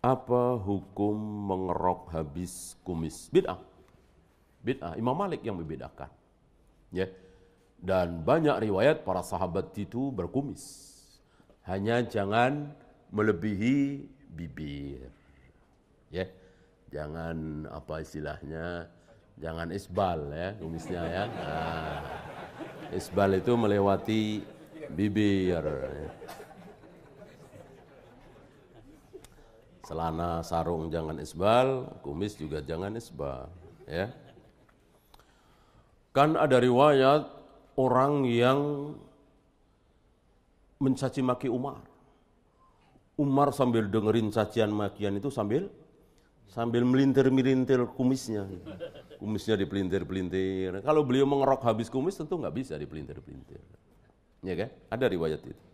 Apa hukum mengerok habis kumis? Bid'ah. Bid'ah. Imam Malik yang membedakan. Ya. Dan banyak riwayat para sahabat itu berkumis. Hanya jangan melebihi bibir. Ya. Jangan apa istilahnya? Jangan isbal ya kumisnya ya. Nah, isbal itu melewati bibir. Ya. Celana sarung jangan isbal, kumis juga jangan isbal, ya. Kan ada riwayat orang yang mencaci maki Umar. Umar sambil dengerin cacian makian itu sambil sambil melintir-melintir kumisnya. Kumisnya dipelintir-pelintir. Kalau beliau mengerok habis kumis tentu nggak bisa dipelintir-pelintir. Ya kan? Ada riwayat itu.